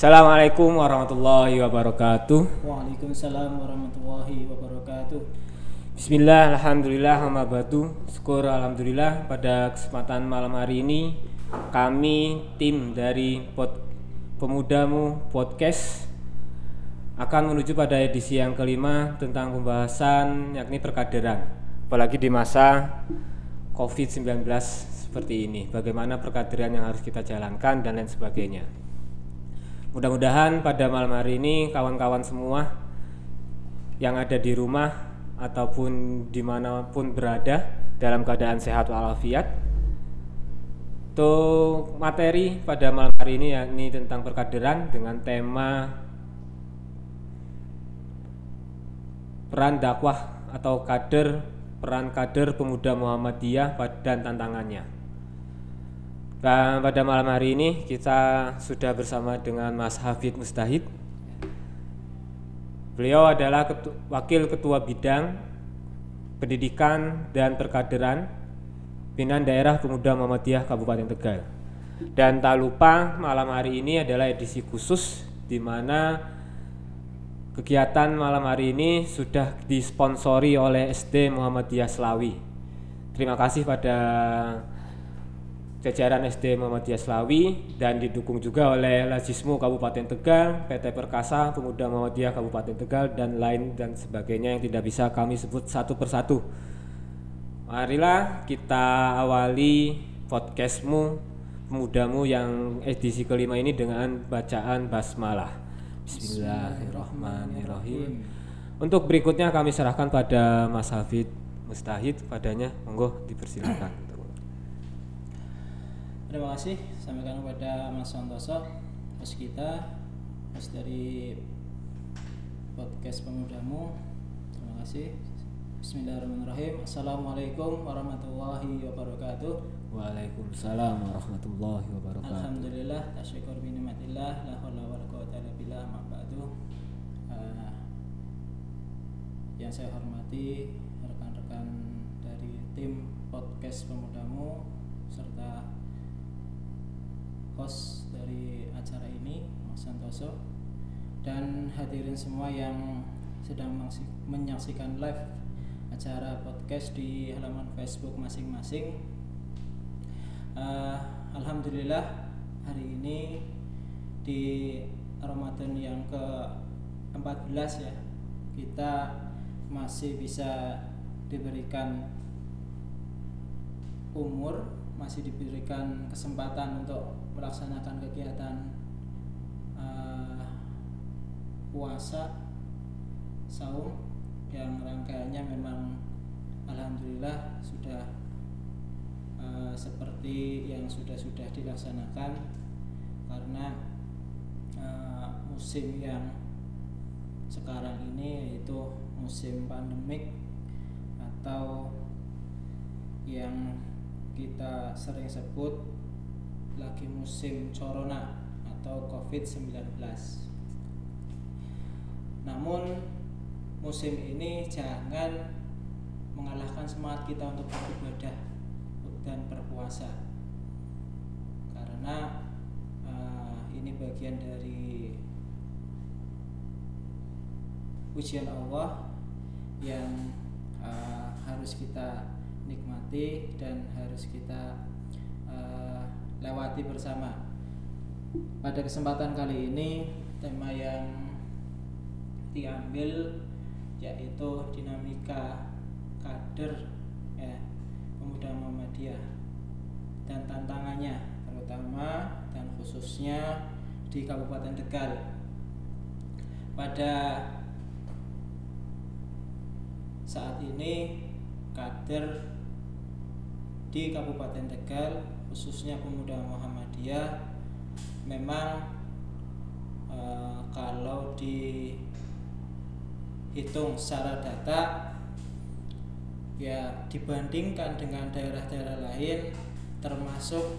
Assalamualaikum warahmatullahi wabarakatuh. Waalaikumsalam warahmatullahi wabarakatuh. Bismillah, Alhamdulillah, batu. Syukur Alhamdulillah pada kesempatan malam hari ini kami tim dari pod, Pemudamu Podcast akan menuju pada edisi yang kelima tentang pembahasan yakni perkaderan apalagi di masa COVID-19 seperti ini bagaimana perkaderan yang harus kita jalankan dan lain sebagainya mudah-mudahan pada malam hari ini kawan-kawan semua yang ada di rumah ataupun di mana pun berada dalam keadaan sehat walafiat untuk materi pada malam hari ini yakni tentang perkaderan dengan tema peran dakwah atau kader peran kader pemuda Muhammadiyah dan tantangannya. Dan pada malam hari ini kita sudah bersama dengan Mas Hafid Mustahid. Beliau adalah ketu wakil ketua bidang pendidikan dan perkaderan pimpinan daerah pemuda Muhammadiyah Kabupaten Tegal. Dan tak lupa malam hari ini adalah edisi khusus di mana Kegiatan malam hari ini sudah disponsori oleh SD Muhammadiyah Slawi. Terima kasih pada jajaran SD Muhammadiyah Slawi dan didukung juga oleh Lajismu Kabupaten Tegal, PT Perkasa Pemuda Muhammadiyah Kabupaten Tegal dan lain dan sebagainya yang tidak bisa kami sebut satu persatu. Marilah kita awali podcastmu pemudamu yang edisi kelima ini dengan bacaan basmalah. Bismillahirrahmanirrahim. Untuk berikutnya kami serahkan pada Mas Hafid Mustahid padanya monggo dipersilakan. Terima kasih sampaikan kepada Mas Santoso host kita host dari podcast pemudamu. Terima kasih. Bismillahirrahmanirrahim. Assalamualaikum warahmatullahi wabarakatuh. Waalaikumsalam warahmatullahi wabarakatuh. Alhamdulillah, tasyukur bi nikmatillah, la haula wala quwata illa billah. Uh, yang saya hormati rekan-rekan dari tim podcast pemudamu serta host dari acara ini Mas Santoso dan hadirin semua yang sedang menyaksikan live acara podcast di halaman Facebook masing-masing. Uh, Alhamdulillah hari ini di Ramadan yang ke 14 ya kita masih bisa diberikan umur masih diberikan kesempatan untuk melaksanakan kegiatan uh, puasa saum yang rangkaiannya memang alhamdulillah sudah uh, seperti yang sudah-sudah dilaksanakan karena uh, musim yang sekarang ini yaitu musim pandemik atau yang kita sering sebut lagi musim corona atau COVID-19. Namun musim ini jangan mengalahkan semangat kita untuk beribadah dan berpuasa karena uh, ini bagian dari ujian Allah yang uh, harus kita nikmati dan harus kita lewati bersama. Pada kesempatan kali ini tema yang diambil yaitu dinamika kader ya pemuda Muhammadiyah dan tantangannya terutama dan khususnya di Kabupaten Tegal. Pada saat ini kader di Kabupaten Tegal khususnya pemuda Muhammadiyah memang e, kalau di hitung secara data ya dibandingkan dengan daerah-daerah lain termasuk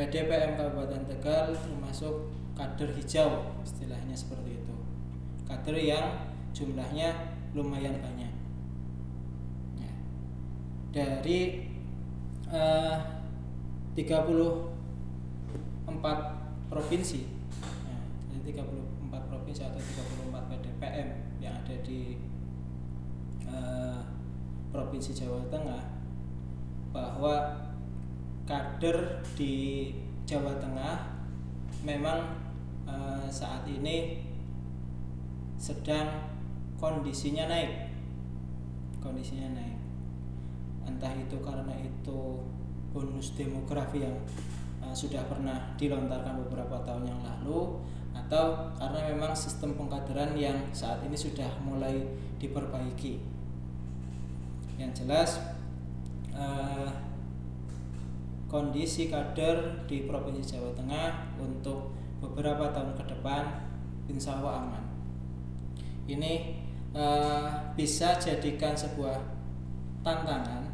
PDPM Kabupaten Tegal termasuk kader hijau istilahnya seperti itu kader yang jumlahnya lumayan banyak ya. dari eh, 34 provinsi. Nah, jadi 34 provinsi atau 34 PDPM yang ada di uh, provinsi Jawa Tengah bahwa kader di Jawa Tengah memang uh, saat ini sedang kondisinya naik. Kondisinya naik entah itu karena itu bonus demografi yang uh, sudah pernah dilontarkan beberapa tahun yang lalu atau karena memang sistem pengkaderan yang saat ini sudah mulai diperbaiki. Yang jelas uh, kondisi kader di provinsi Jawa Tengah untuk beberapa tahun ke depan insya Allah aman. Ini uh, bisa jadikan sebuah tantangan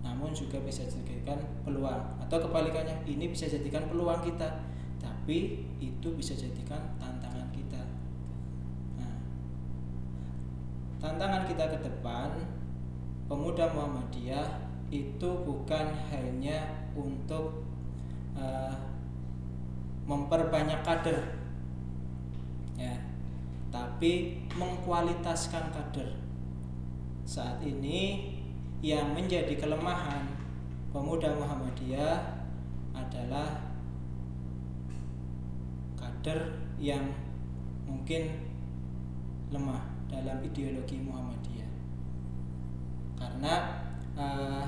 namun juga bisa jadikan peluang. Atau kebalikannya ini bisa jadikan peluang kita. Tapi itu bisa jadikan tantangan kita. Nah, tantangan kita ke depan pemuda Muhammadiyah itu bukan hanya untuk uh, memperbanyak kader ya tapi mengkualitaskan kader. Saat ini yang menjadi kelemahan pemuda Muhammadiyah adalah kader yang mungkin lemah dalam ideologi Muhammadiyah. Karena uh,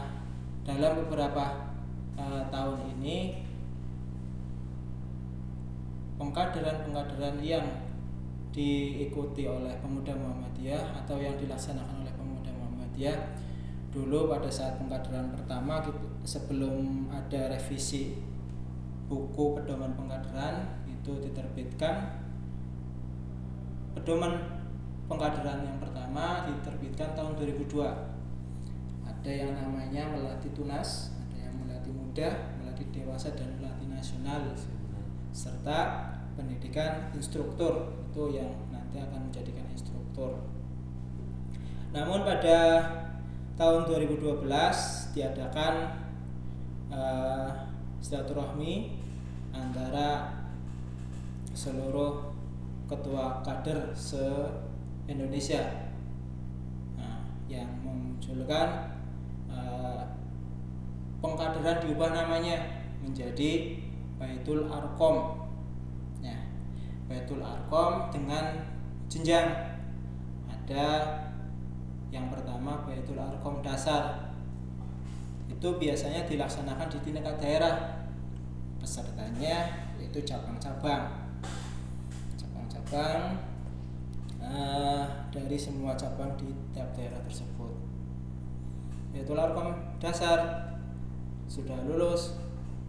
dalam beberapa uh, tahun ini pengkaderan-pengkaderan yang diikuti oleh pemuda Muhammadiyah atau yang dilaksanakan oleh pemuda Muhammadiyah dulu pada saat pengkaderan pertama sebelum ada revisi buku pedoman pengkaderan itu diterbitkan. Pedoman pengkaderan yang pertama diterbitkan tahun 2002 ada yang namanya melatih tunas ada yang melatih muda melatih dewasa dan melatih nasional. Serta pendidikan instruktur itu yang nanti akan menjadikan instruktur. Namun pada tahun 2012 diadakan uh, silaturahmi antara seluruh ketua kader se Indonesia nah, yang memunculkan uh, pengkaderan diubah namanya menjadi Baitul Arkom Baitul Arkom dengan jenjang. Ada yang pertama Baitul Arkom dasar. Itu biasanya dilaksanakan di tingkat daerah pesertanya yaitu cabang-cabang. Cabang-cabang uh, dari semua cabang di tiap daerah tersebut. Baitul Arkom dasar. Sudah lulus.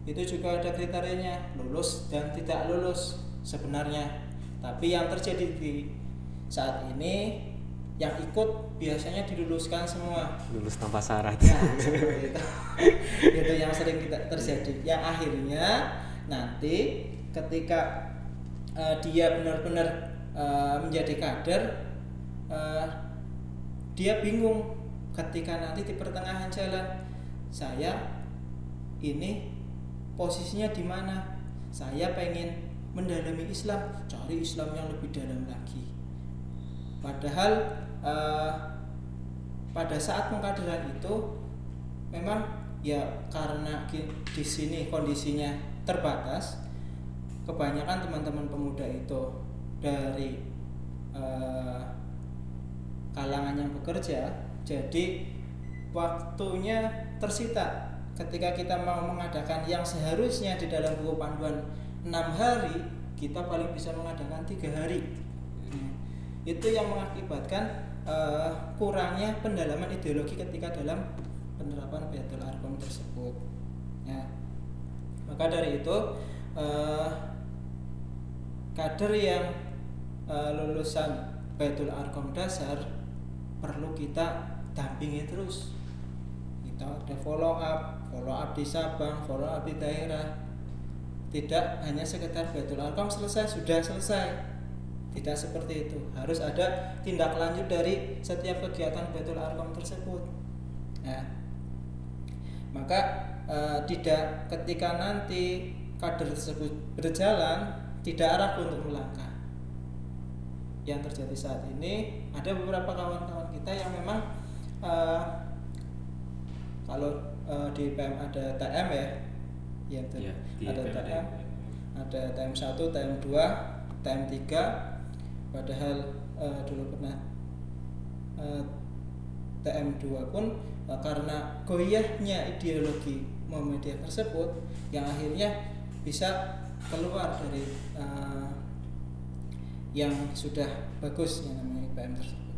Itu juga ada kriterianya lulus dan tidak lulus sebenarnya. Tapi yang terjadi di saat ini yang ikut biasanya diluluskan semua. Lulus tanpa syarat. Ya, itu. itu yang sering kita terjadi. Yang akhirnya nanti ketika uh, dia benar-benar uh, menjadi kader uh, dia bingung ketika nanti di pertengahan jalan saya ini posisinya di mana? Saya pengen mendalami Islam cari Islam yang lebih dalam lagi. Padahal uh, pada saat pengkaderan itu memang ya karena di sini kondisinya terbatas kebanyakan teman-teman pemuda itu dari uh, kalangan yang bekerja jadi waktunya tersita ketika kita mau mengadakan yang seharusnya di dalam buku panduan enam hari kita paling bisa mengadakan tiga hari hmm. itu yang mengakibatkan uh, kurangnya pendalaman ideologi ketika dalam penerapan Baitul Arkom tersebut. Ya. Maka dari itu uh, kader yang uh, lulusan Baitul Arkom dasar perlu kita dampingi terus. Kita ada follow up follow up di Sabang follow up di daerah. Tidak hanya sekedar betul Arkom selesai sudah selesai tidak seperti itu. Harus ada tindak lanjut dari setiap kegiatan betul Arkom tersebut. Ya. maka e, tidak ketika nanti kader tersebut berjalan tidak ragu untuk melangkah. Yang terjadi saat ini ada beberapa kawan-kawan kita yang memang uh, kalau uh, di PM ada TM ya ya, ada PM ada TM ada TM 1, TM 2, TM 3 padahal uh, dulu pernah uh, TM 2 pun uh, karena goyahnya ideologi Muhammadiyah tersebut yang akhirnya bisa keluar dari uh, yang sudah bagus yang namanya IPM tersebut.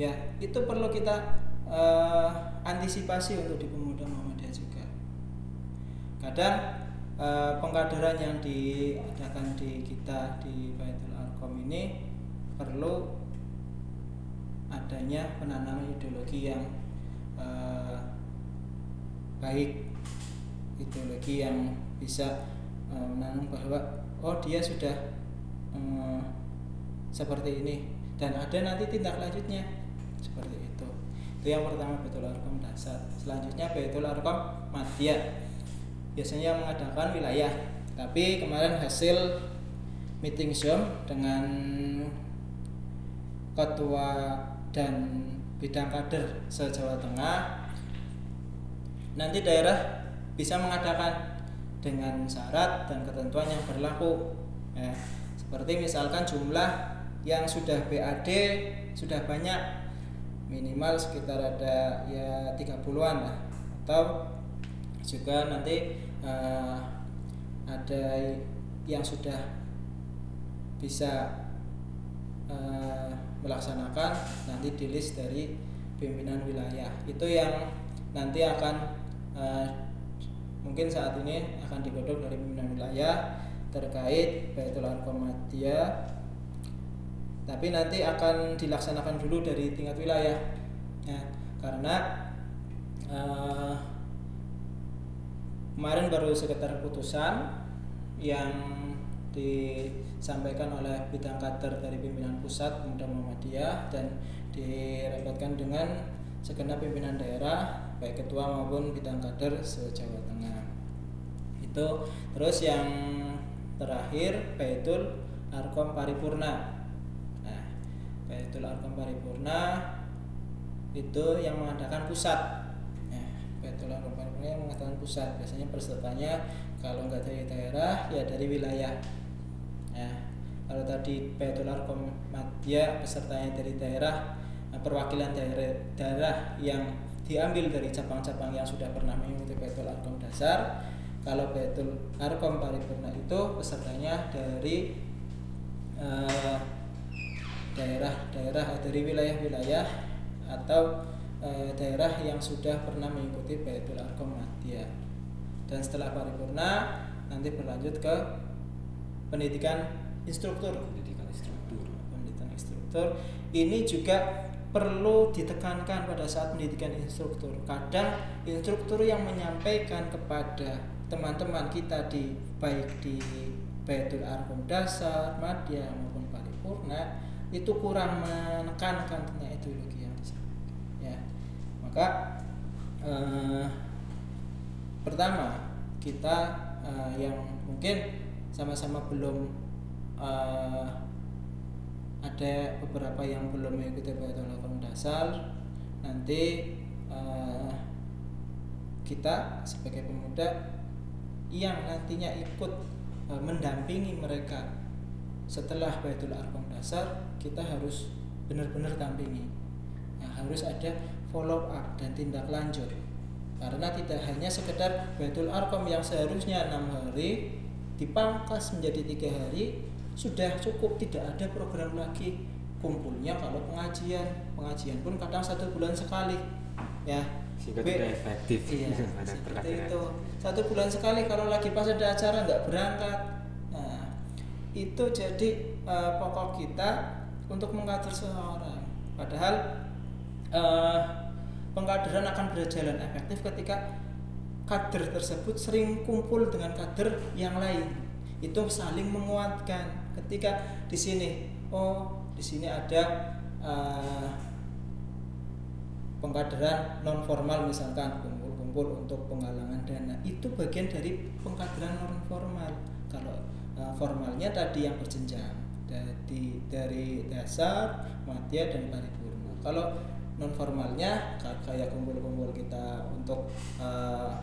Ya, itu perlu kita uh, antisipasi untuk di pemuda Muhammadiyah juga. Kadang uh, pengkaderan yang diadakan di kita di Baitul Arkom ini perlu adanya penanaman ideologi yang uh, baik, ideologi yang bisa uh, menanam bahwa oh dia sudah uh, seperti ini. Dan ada nanti tindak lanjutnya. Seperti itu. Itu yang pertama betul arkom dasar. Selanjutnya betul arkom madya biasanya mengadakan wilayah. Tapi kemarin hasil meeting zoom dengan ketua dan bidang kader se Jawa Tengah. Nanti daerah bisa mengadakan dengan syarat dan ketentuan yang berlaku. Eh, seperti misalkan jumlah yang sudah BAD sudah banyak. Minimal sekitar ada ya 30-an lah. Atau juga nanti uh, ada yang sudah bisa uh, melaksanakan nanti di list dari pimpinan wilayah. Itu yang nanti akan uh, mungkin saat ini akan digodok dari pimpinan wilayah terkait Baitul Arkomatia tapi nanti akan dilaksanakan dulu dari tingkat wilayah. Ya karena uh, kemarin baru sekitar putusan yang disampaikan oleh bidang kader dari pimpinan pusat Pemuda Muhammadiyah dan direpotkan dengan segenap pimpinan daerah baik ketua maupun bidang kader se Jawa Tengah. Itu. Terus yang terakhir Baitul Arkom Paripurna. Baitul Arkam Paripurna itu yang mengadakan pusat. Ya, Baitul Arkam Paripurna yang mengadakan pusat. Biasanya pesertanya kalau nggak dari daerah ya dari wilayah ya, kalau tadi Arkam Madya pesertanya dari daerah nah, perwakilan daerah, daerah yang diambil dari cabang-cabang yang sudah pernah mengikuti Baitul Arkom dasar kalau Baitul Arkom Paripurna itu pesertanya dari uh, daerah-daerah dari wilayah-wilayah atau e, daerah yang sudah pernah mengikuti Baitul Arkom. Dan setelah paripurna nanti berlanjut ke pendidikan instruktur. Pendidikan instruktur. Pendidikan instruktur ini juga perlu ditekankan pada saat pendidikan instruktur. Kadang instruktur yang menyampaikan kepada teman-teman kita di baik di Baitul Arkom dasar, madya maupun paripurna itu kurang menekankan tentang ideologi yang disampaikan ya maka eh, pertama kita eh, yang mungkin sama-sama belum eh, ada beberapa yang belum mengikuti Baitul dasar. Nanti eh, kita sebagai pemuda yang nantinya ikut eh, mendampingi mereka setelah Baitul Arkom dasar kita harus benar-benar dampingi. Nah, harus ada follow up dan tindak lanjut. Karena tidak hanya sekedar Baitul Arkom yang seharusnya enam hari dipangkas menjadi tiga hari sudah cukup tidak ada program lagi kumpulnya kalau pengajian. Pengajian pun kadang satu bulan sekali ya. Sehingga tidak efektif. iya, seperti itu. satu bulan sekali kalau lagi pas ada acara nggak berangkat. Itu jadi uh, pokok kita untuk mengkader seseorang. Padahal uh, pengkaderan akan berjalan efektif ketika kader tersebut sering kumpul dengan kader yang lain. Itu saling menguatkan. Ketika di sini, oh di sini ada uh, pengkaderan non formal misalkan kumpul-kumpul untuk penggalangan dana itu bagian dari pengkaderan non formal kalau uh, formalnya tadi yang berjenjang dari dari dasar, mutia dan paripurna. Kalau non formalnya kayak kumpul-kumpul kita untuk uh,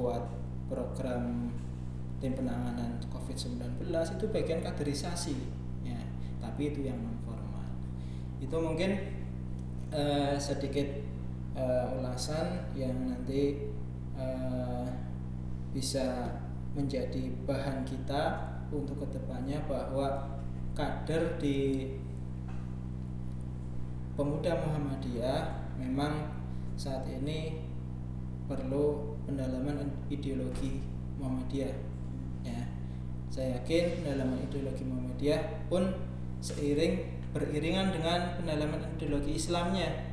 buat program tim penanganan COVID-19 itu bagian kaderisasi ya. Tapi itu yang non formal itu mungkin uh, sedikit uh, ulasan yang nanti uh, bisa menjadi bahan kita untuk ke depannya bahwa kader di pemuda Muhammadiyah memang saat ini perlu pendalaman ideologi Muhammadiyah. Ya. Saya yakin pendalaman ideologi Muhammadiyah pun seiring beriringan dengan pendalaman ideologi Islamnya.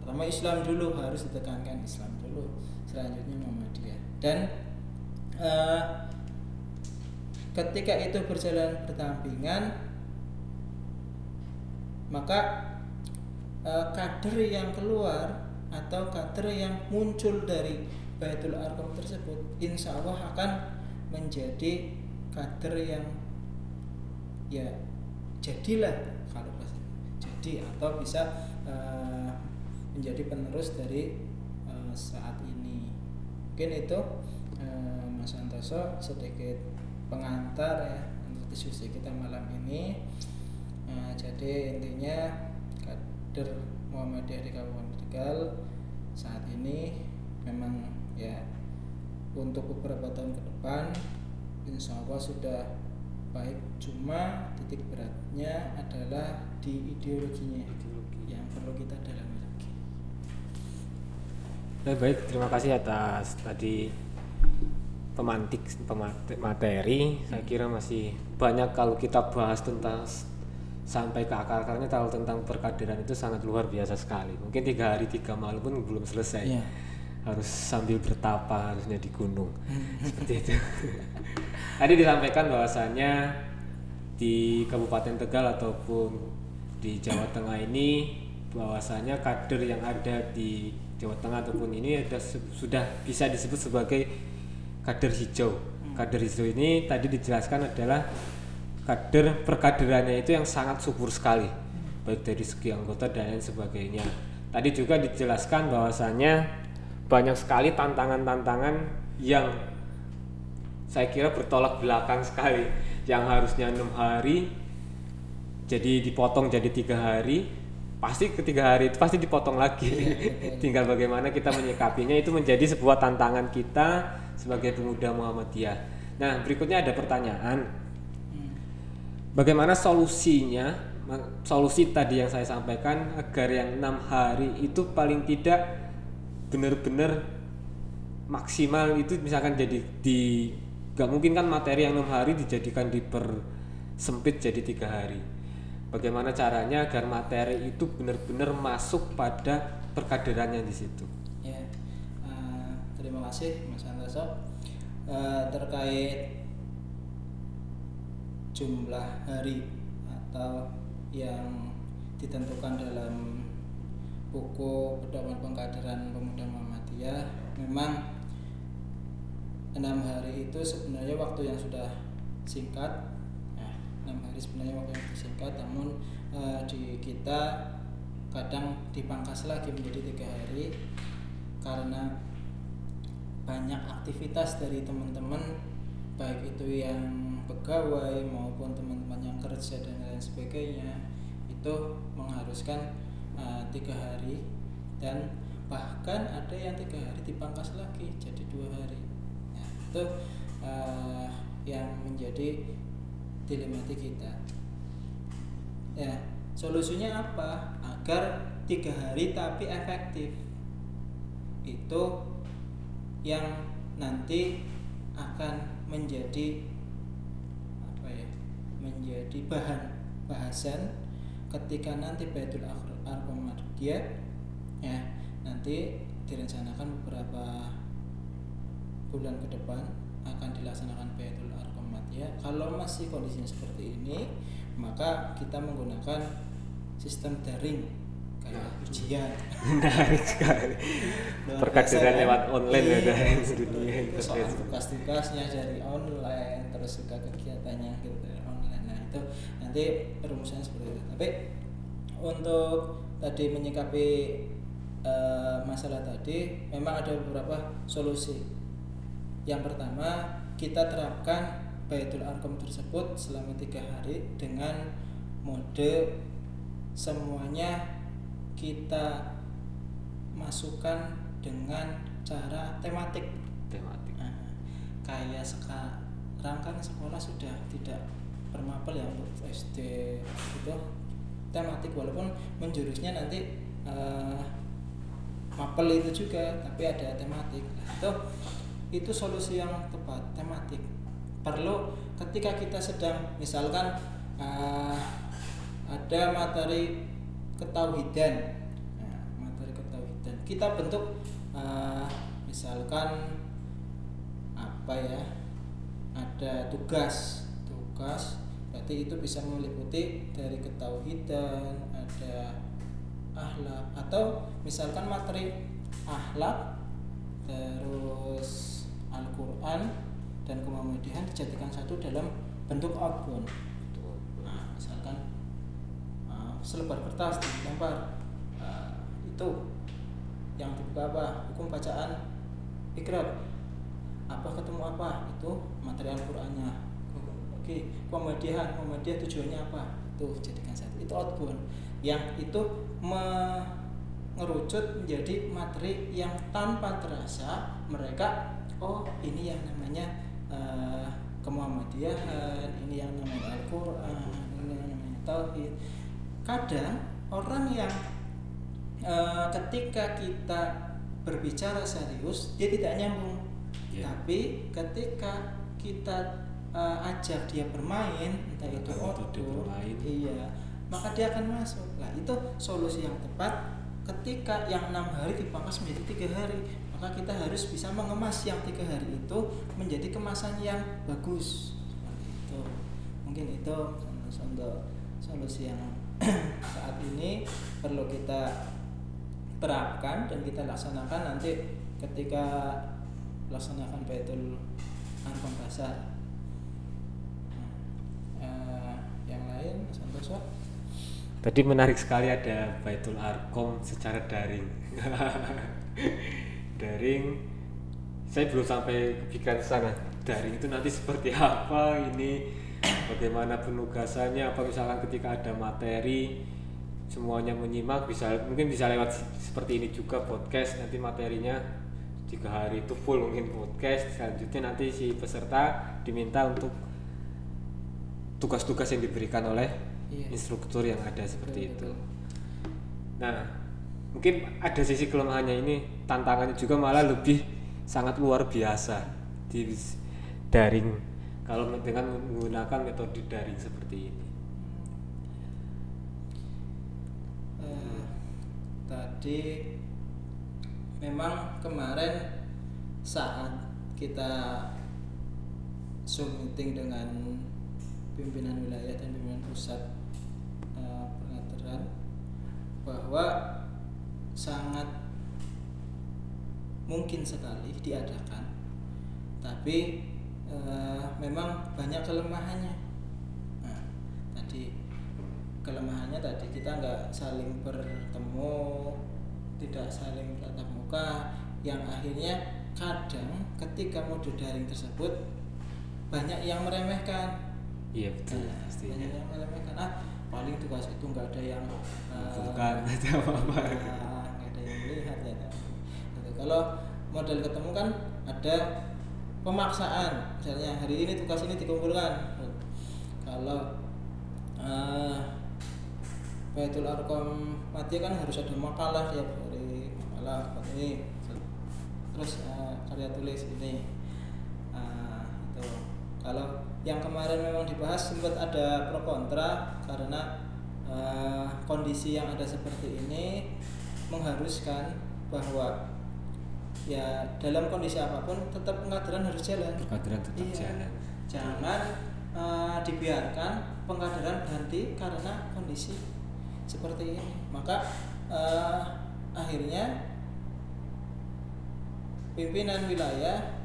Pertama Islam dulu harus ditekankan Islam dulu. Selanjutnya Muhammadiyah. Dan uh, ketika itu berjalan berdampingan maka uh, kader yang keluar atau kader yang muncul dari Baitul Arqam tersebut insya Allah akan menjadi kader yang ya jadilah kalau jadi atau bisa uh, menjadi penerus dari uh, saat ini. Mungkin itu uh, Mas Santoso sedikit pengantar ya untuk diskusi kita malam ini. Uh, jadi intinya kader Muhammadiyah di Kabupaten Tegal saat ini memang ya untuk beberapa tahun ke depan insya Allah sudah baik cuma titik beratnya adalah di ideologinya ideologi yang perlu kita dalami lagi baik baik terima kasih atas tadi pemantik materi saya kira masih banyak kalau kita bahas tentang sampai ke akar-akarnya tahu tentang perkaderan itu sangat luar biasa sekali. Mungkin tiga hari tiga malam pun belum selesai. Yeah. Harus sambil bertapa harusnya di gunung seperti itu. Tadi disampaikan bahwasannya di Kabupaten Tegal ataupun di Jawa Tengah ini bahwasanya kader yang ada di Jawa Tengah ataupun ini ada sudah bisa disebut sebagai kader hijau. Hmm. Kader hijau ini tadi dijelaskan adalah kader perkaderannya itu yang sangat subur sekali baik dari segi anggota dan lain sebagainya tadi juga dijelaskan bahwasanya banyak sekali tantangan-tantangan yang saya kira bertolak belakang sekali. Yang harusnya enam hari jadi dipotong jadi tiga hari pasti ketiga hari itu pasti dipotong lagi. Tinggal bagaimana kita menyikapinya itu menjadi sebuah tantangan kita sebagai pemuda Muhammadiyah. Nah berikutnya ada pertanyaan. Bagaimana solusinya? Solusi tadi yang saya sampaikan agar yang enam hari itu paling tidak benar-benar maksimal itu misalkan jadi di nggak mungkin kan materi yang enam hari dijadikan diper sempit jadi tiga hari. Bagaimana caranya agar materi itu benar-benar masuk pada perkaderannya di situ? Ya uh, terima kasih Mas Antoso uh, terkait jumlah hari atau yang ditentukan dalam buku pedoman pengkaderan pemuda Muhammadiyah. Memang enam hari itu sebenarnya waktu yang sudah singkat. Ya, enam hari sebenarnya waktu yang singkat namun uh, di kita kadang dipangkas lagi menjadi tiga hari karena banyak aktivitas dari teman-teman baik itu yang pegawai maupun teman-teman yang kerja dan lain sebagainya itu mengharuskan tiga hari dan bahkan ada yang tiga hari dipangkas lagi jadi dua hari. Nah, itu uh, yang menjadi dilematik kita. Ya solusinya apa? Agar tiga hari tapi efektif. Itu yang nanti akan menjadi menjadi bahan bahasan ketika nanti Baitul Arqam dia ya. Nanti direncanakan beberapa bulan ke depan akan dilaksanakan Baitul Arqam ya. Kalau masih kondisinya seperti ini maka kita menggunakan sistem daring kayak ujian. Menarik sekali. Perkaderan biasa, kan? lewat online ya guys dunia internet. tugas-tugasnya dari online terus juga kegiatannya gitu dari online. Nah itu nanti perumusannya seperti itu. Tapi untuk tadi menyikapi eh, masalah tadi memang ada beberapa solusi. Yang pertama kita terapkan Baitul Arkom tersebut selama tiga hari dengan mode semuanya kita masukkan dengan cara tematik. Tematik. Nah, kayak sekarang kan sekolah sudah tidak bermapel ya untuk SD itu tematik walaupun menjurusnya nanti eh, mapel itu juga tapi ada tematik. Nah, itu itu solusi yang tepat tematik. Perlu ketika kita sedang misalkan eh, ada materi ketauhidan. Nah, materi ketauhidan. Kita bentuk eh, misalkan apa ya ada tugas. Tugas berarti itu bisa meliputi dari ketauhidan ada akhlak atau misalkan materi akhlak terus Al-Quran dan kemudian dijadikan satu dalam bentuk outbound nah, misalkan uh, selebar kertas dilempar uh, itu yang dibuka apa? Hukum bacaan ikrar. Apa ketemu apa? Itu materi Al-Qur'annya oke komedian tujuannya apa? Tuh jadikan satu itu. Outbound yang itu mengerucut menjadi materi yang tanpa terasa mereka oh ini yang namanya uh, kemuhammadiyahan ini yang namanya Al-Quran ini yang namanya Tauhid. Kadang orang yang uh, ketika kita berbicara serius dia tidak nyambung. Iya. tapi ketika kita uh, ajak dia bermain entah itu outdoor bermain. iya maka dia akan masuk. Nah itu solusi yang tepat ketika yang enam hari dipangkas menjadi tiga hari. Maka kita harus bisa mengemas yang tiga hari itu menjadi kemasan yang bagus. Seperti itu. Mungkin itu untuk solusi yang saat ini perlu kita terapkan dan kita laksanakan nanti ketika laksanakan Baitul Arkom Pasar Santoso Tadi menarik sekali ada Baitul Arkom secara daring. daring, saya belum sampai kepikiran ke sana. Daring itu nanti seperti apa ini, bagaimana penugasannya, apa misalkan ketika ada materi semuanya menyimak bisa mungkin bisa lewat seperti ini juga podcast nanti materinya tiga hari itu full mungkin podcast. Selanjutnya nanti si peserta diminta untuk tugas-tugas yang diberikan oleh Iya. instruktur yang ada seperti Betul, itu. Nah, mungkin ada sisi kelemahannya ini tantangannya juga malah lebih sangat luar biasa di daring kalau dengan menggunakan metode daring seperti ini. Eh, tadi memang kemarin saat kita zoom meeting dengan pimpinan wilayah dan pimpinan pusat bahwa sangat mungkin sekali diadakan tapi eh, memang banyak kelemahannya. Nah, tadi kelemahannya tadi kita nggak saling bertemu tidak saling tatap muka yang akhirnya kadang ketika mode daring tersebut banyak yang meremehkan. Iya betul Nah, banyak yang meremehkan. Ah paling tugas itu nggak ada yang eh, Bukan ada apa-apa. nggak ada yang melihat ya Gitu. kalau model ketemu kan ada pemaksaan. Misalnya hari ini tugas ini dikumpulkan. Kalau eh, Baitul Arkom mati kan harus ada makalah tiap hari makalah ini. Terus eh, karya tulis ini. Ah, itu. Kalau yang kemarin memang dibahas sempat ada pro kontra karena eh, kondisi yang ada seperti ini mengharuskan bahwa ya dalam kondisi apa pun tetap pengkaderan harus jalan Pengkaderan tetap Iya. jalan. jangan eh, dibiarkan pengkaderan berhenti karena kondisi seperti ini maka eh, akhirnya pimpinan wilayah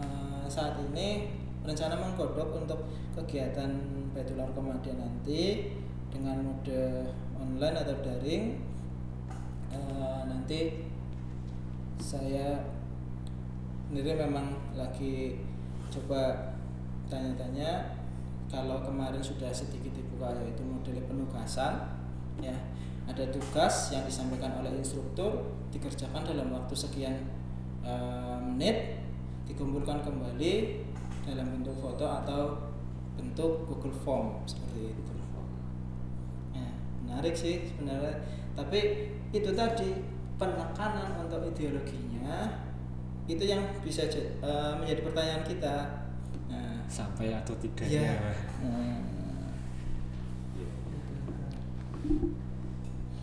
eh, saat ini berencana menggodok untuk kegiatan Baitul Arkomadia nanti dengan mode online atau daring. Eh, nanti saya sendiri memang lagi coba tanya-tanya kalau kemarin sudah sedikit dibuka yaitu model penugasan ya. Ada tugas yang disampaikan oleh instruktur dikerjakan dalam waktu sekian eh, menit dikumpulkan kembali dalam bentuk foto atau bentuk Google Form seperti itu. Ya, menarik sih sebenarnya. Tapi itu tadi penekanan untuk ideologinya itu yang bisa eh, menjadi pertanyaan kita. Nah, sampai atau ya tidaknya nah,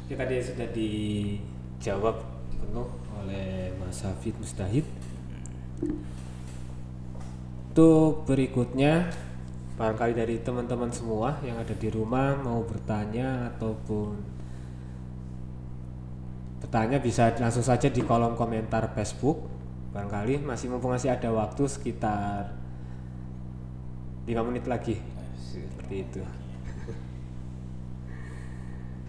Itu tadi sudah dijawab penuh oleh Mas Hafid Mustahid. Untuk berikutnya, barangkali dari teman-teman semua yang ada di rumah mau bertanya ataupun bertanya bisa langsung saja di kolom komentar Facebook. Barangkali masih mumpung masih ada waktu sekitar 5 menit lagi. Seperti itu.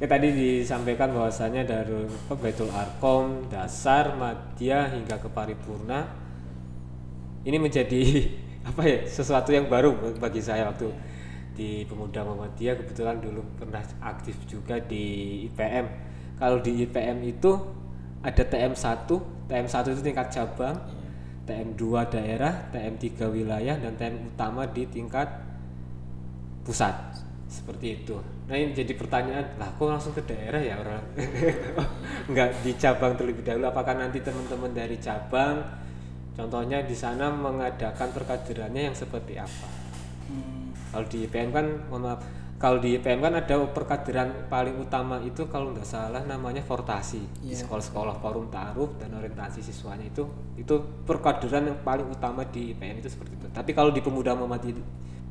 Oke tadi disampaikan bahwasanya dari Baitul Arkom, dasar, madya hingga ke paripurna ini menjadi apa ya sesuatu yang baru bagi saya waktu di pemuda Muhammadiyah kebetulan dulu pernah aktif juga di IPM. Kalau di IPM itu ada TM1, TM1 itu tingkat cabang, TM2 daerah, TM3 wilayah dan TM utama di tingkat pusat seperti itu. Nah ini jadi pertanyaan, lah kok langsung ke daerah ya orang? Enggak di cabang terlebih dahulu. Apakah nanti teman-teman dari cabang, contohnya di sana mengadakan perkaderannya yang seperti apa? hmm, Kalau di IPM kan, mohon maaf, kalau di IPM kan ada perkaderan paling utama itu kalau nggak salah namanya fortasi di Iya. sekolah-sekolah forum taruh dan orientasi siswanya itu itu perkaderan yang paling utama di IPM itu seperti itu. Tapi kalau di pemuda Muhammadiyah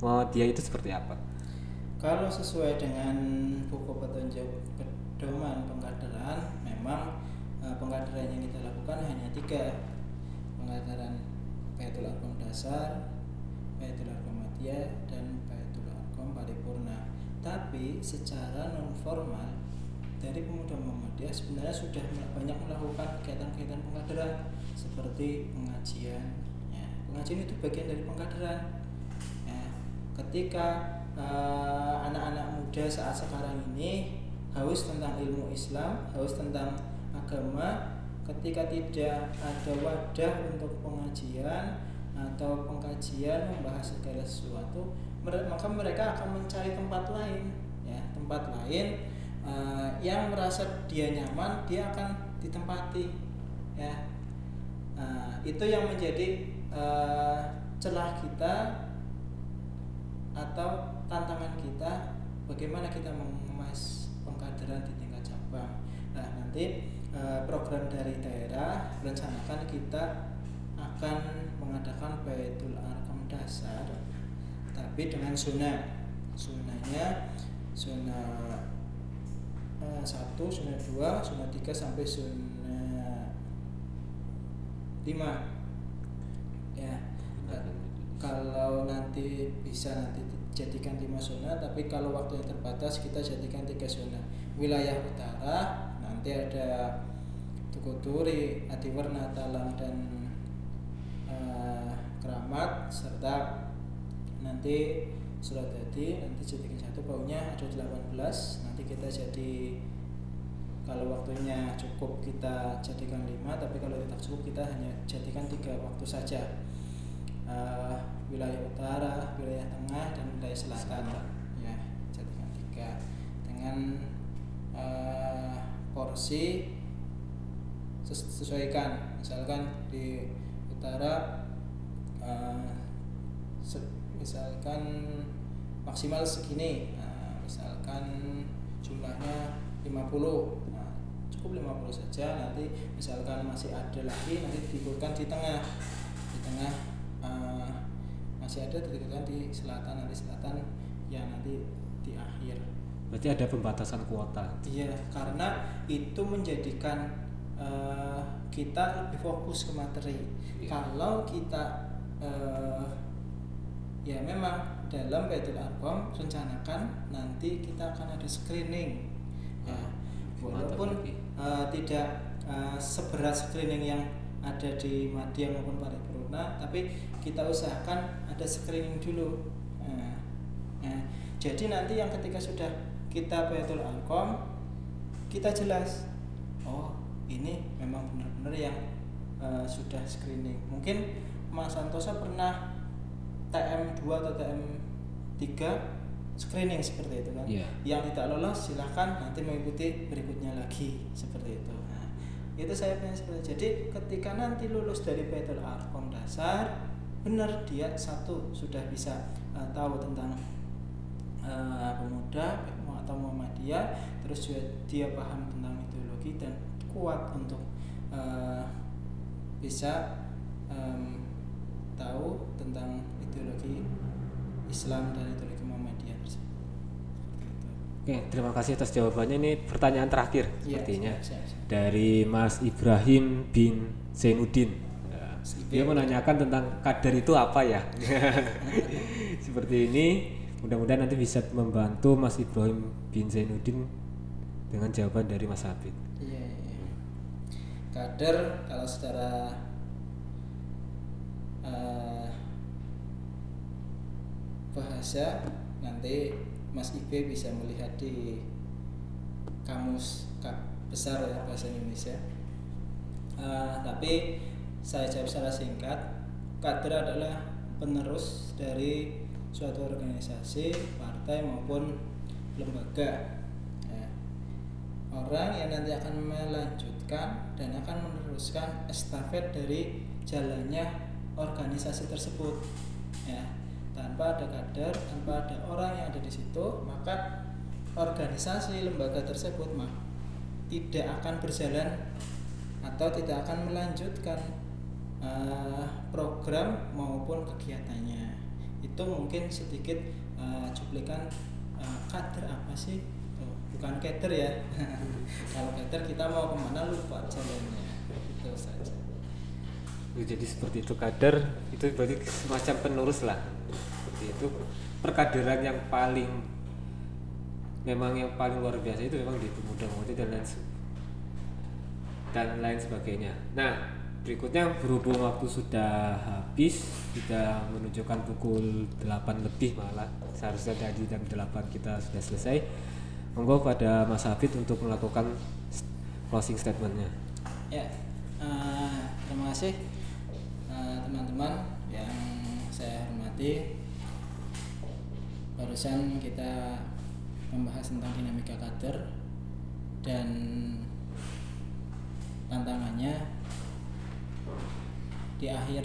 Muhammadiyah itu seperti apa? Kalau sesuai dengan buku petunjuk pedoman pengkaderan, memang eh, pengkaderan yang kita lakukan hanya tiga pengkaderan Baitul Arkom dasar, Baitul Arkom Madya, dan Baitul Arkom paripurna. Tapi secara non formal dari pemuda Muhammadiyah sebenarnya sudah banyak melakukan kegiatan-kegiatan pengkaderan seperti pengajian. Ya, pengajian itu bagian dari pengkaderan. Ya, ketika eh, anak-anak muda saat sekarang ini haus tentang ilmu Islam, haus tentang agama, ketika tidak ada wadah untuk pengajian atau pengkajian membahas segala sesuatu, maka mereka akan mencari tempat lain, ya tempat lain eh, yang merasa dia nyaman, dia akan ditempati, ya. Nah, itu yang menjadi eh, celah kita atau tantangan kita bagaimana kita mengemas pengkaderan di tingkat cabang. Nah, nanti eh, program dari daerah rencanakan kita akan mengadakan Baitul Arkam dasar tapi dengan zona. Zonanya zona eh, satu, zona dua, zona tiga sampai zona lima. Ya. Eh, kalau nanti bisa nanti jadikan lima zona tapi kalau waktunya terbatas kita jadikan tiga zona wilayah utara nanti ada Tukuturi, Adiwarna, Talang dan eh, Keramat serta nanti Suradadi nanti jadikan satu baunya ada 18 nanti kita jadi kalau waktunya cukup kita jadikan lima tapi kalau tidak cukup kita hanya jadikan tiga waktu saja. Eh, wilayah utara, wilayah tengah dan wilayah selatan. Ya jadikan tiga. Dengan porsi ses- sesuaikan. Misalkan di utara se- misalkan maksimal segini. Nah, misalkan jumlahnya 50 nah, cukup 50 saja. Nanti misalkan masih ada lagi nanti diikutkan di tengah. Di tengah eh, masih ada diikutkan di selatan. Nanti selatan ya nanti di akhir berarti ada pembatasan kuota Iya, karena itu menjadikan eh, kita lebih fokus ke materi. Iya. Kalau kita eh, ya memang dalam Baitul Arqam rencanakan nanti kita akan ada screening. Ya, Ah, walaupun eh, tidak eh, seberat screening yang ada di Madya maupun Paripurna, tapi kita usahakan ada screening dulu. Nah, nah, jadi nanti yang ketika sudah kita Baitul Arqam, kita jelas, oh ini memang benar-benar yang eh, sudah screening. Mungkin Mas Santosa pernah TM2 atau TM3 screening seperti itu kan. Iya. Yang tidak lolos silahkan nanti mengikuti berikutnya lagi seperti itu. Nah, itu saya punya seperti itu. Jadi ketika nanti lulus dari Baitul Arqam dasar, benar dia satu sudah bisa eh, tahu tentang eh, pemuda atau Muhammadiyah, terus juga dia paham tentang ideologi dan kuat untuk eh, bisa em, tahu tentang ideologi Islam dan ideologi Muhammadiyah tersebut. Seperti itu. Oke, terima kasih atas jawabannya. Ini pertanyaan terakhir Iya, sepertinya siap, siap, siap. dari Mas Ibrahim bin Zainuddin. Ya. Dia menanyakan tentang kadar itu apa ya? Seperti ini, mudah-mudahan nanti bisa membantu Mas Ibrahim bin Zainuddin dengan jawaban dari Mas Habib. Iya, iya, iya. Kader kalau secara eh, bahasa nanti Mas Ibe bisa melihat di kamus ka- besar ya bahasa Indonesia. Eh, tapi saya jawab secara singkat, kader adalah penerus dari suatu organisasi, partai maupun lembaga. Ya. Orang yang nanti akan melanjutkan dan akan meneruskan estafet dari jalannya organisasi tersebut. Ya. Tanpa ada kader tanpa ada orang yang ada di situ maka organisasi lembaga tersebut mah tidak akan berjalan atau tidak akan melanjutkan eh, program maupun kegiatannya itu mungkin sedikit eh, cuplikan eh, kader apa sih? Tuh, bukan kader ya. Kalau kader kita mau ke mana lupa jalannya. Itu saja. Oh, Jadi seperti itu kader itu berarti semacam penerus lah. Seperti itu. Perkaderan yang paling memang yang paling luar biasa itu memang di pemuda pemuda dan lain dan lain sebagainya. Nah berikutnya berhubung waktu sudah habis kita menunjukkan pukul 8 lebih malah. Seharusnya tadi jam 8 kita sudah selesai. Monggo pada Mas Hafid untuk melakukan closing statementnya. Ya eh, terima kasih eh, teman-teman yang saya hormati. Barusan kita membahas tentang dinamika kader dan tantangannya di akhir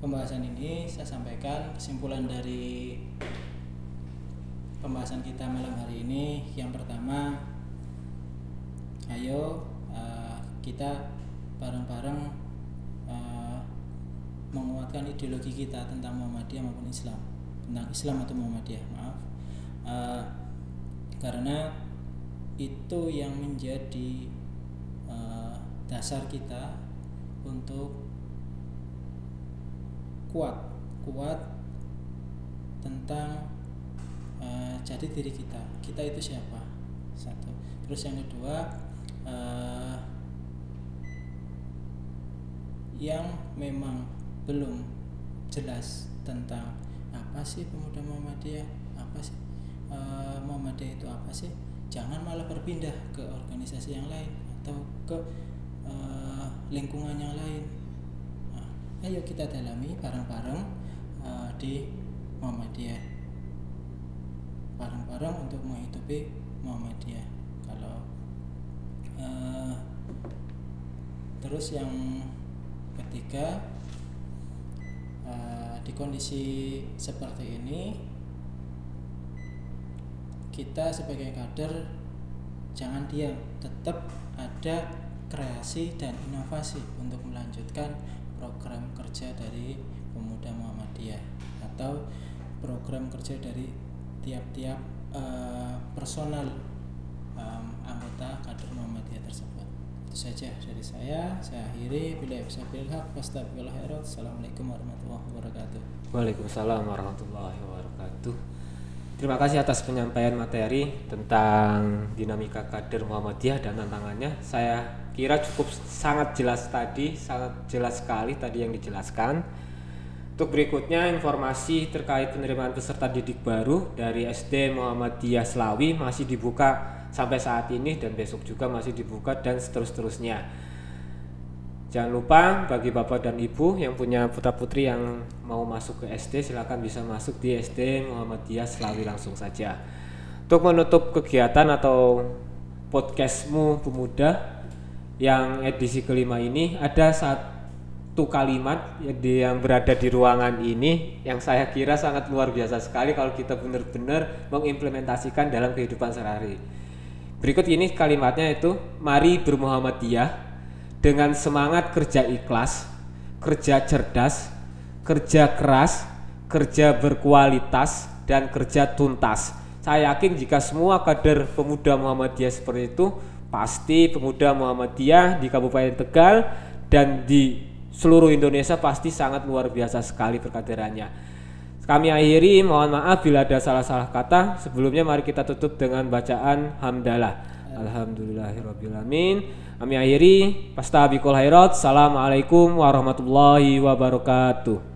pembahasan ini saya sampaikan kesimpulan dari pembahasan kita malam hari ini. Yang pertama ayo eh, kita bareng-bareng eh, menguatkan ideologi kita tentang Muhammadiyah maupun Islam. Tentang Islam atau Muhammadiyah maaf. Eh, karena itu yang menjadi eh, dasar kita untuk kuat kuat tentang eh, jati diri kita. Kita itu siapa? Satu. Terus yang kedua eh, yang memang belum jelas tentang apa sih pemuda Muhammadiyah apa sih eh, Muhammadiyah itu apa sih jangan malah berpindah ke organisasi yang lain atau ke eh, lingkungan yang lain. Nah, ayo kita dalami bareng-bareng eh, di Muhammadiyah. Bareng-bareng untuk menghidupi Muhammadiyah. Kalau eh, terus yang ketiga eh, di kondisi seperti ini kita sebagai kader jangan diam tetap ada kreasi dan inovasi untuk melanjutkan program kerja dari pemuda Muhammadiyah atau program kerja dari tiap-tiap eh, personal em, anggota kader Muhammadiyah tersebut. Itu saja dari saya. Saya akhiri bila bisa bilhaq wastabiqul khairat. Assalamualaikum warahmatullahi wabarakatuh. Waalaikumsalam warahmatullahi wabarakatuh. Terima kasih atas penyampaian materi tentang dinamika kader Muhammadiyah dan tantangannya. Saya kira cukup sangat jelas tadi, sangat jelas sekali tadi yang dijelaskan. Untuk berikutnya informasi terkait penerimaan peserta didik baru dari SD Muhammadiyah Slawi masih dibuka sampai saat ini dan besok juga masih dibuka dan seterus-terusnya. Jangan lupa bagi bapak dan ibu yang punya putra putri yang mau masuk ke SD silakan bisa masuk di SD Muhammadiyah Slawi langsung saja. Untuk menutup kegiatan atau podcastmu pemuda yang edisi kelima ini ada satu kalimat yang berada di ruangan ini yang saya kira sangat luar biasa sekali kalau kita benar-benar mengimplementasikan dalam kehidupan sehari-hari. Berikut ini kalimatnya itu mari bermuhammadiyah dengan semangat kerja ikhlas, kerja cerdas, kerja keras, kerja berkualitas dan kerja tuntas. Saya yakin jika semua kader pemuda Muhammadiyah seperti itu, pasti pemuda Muhammadiyah di Kabupaten Tegal dan di seluruh Indonesia pasti sangat luar biasa sekali perkaderannya. Kami akhiri, mohon maaf bila ada salah-salah kata. Sebelumnya mari kita tutup dengan bacaan hamdalah. Alhamdulillahirrabbilalamin. Kami akhiri, khairat. Assalamualaikum warahmatullahi wabarakatuh.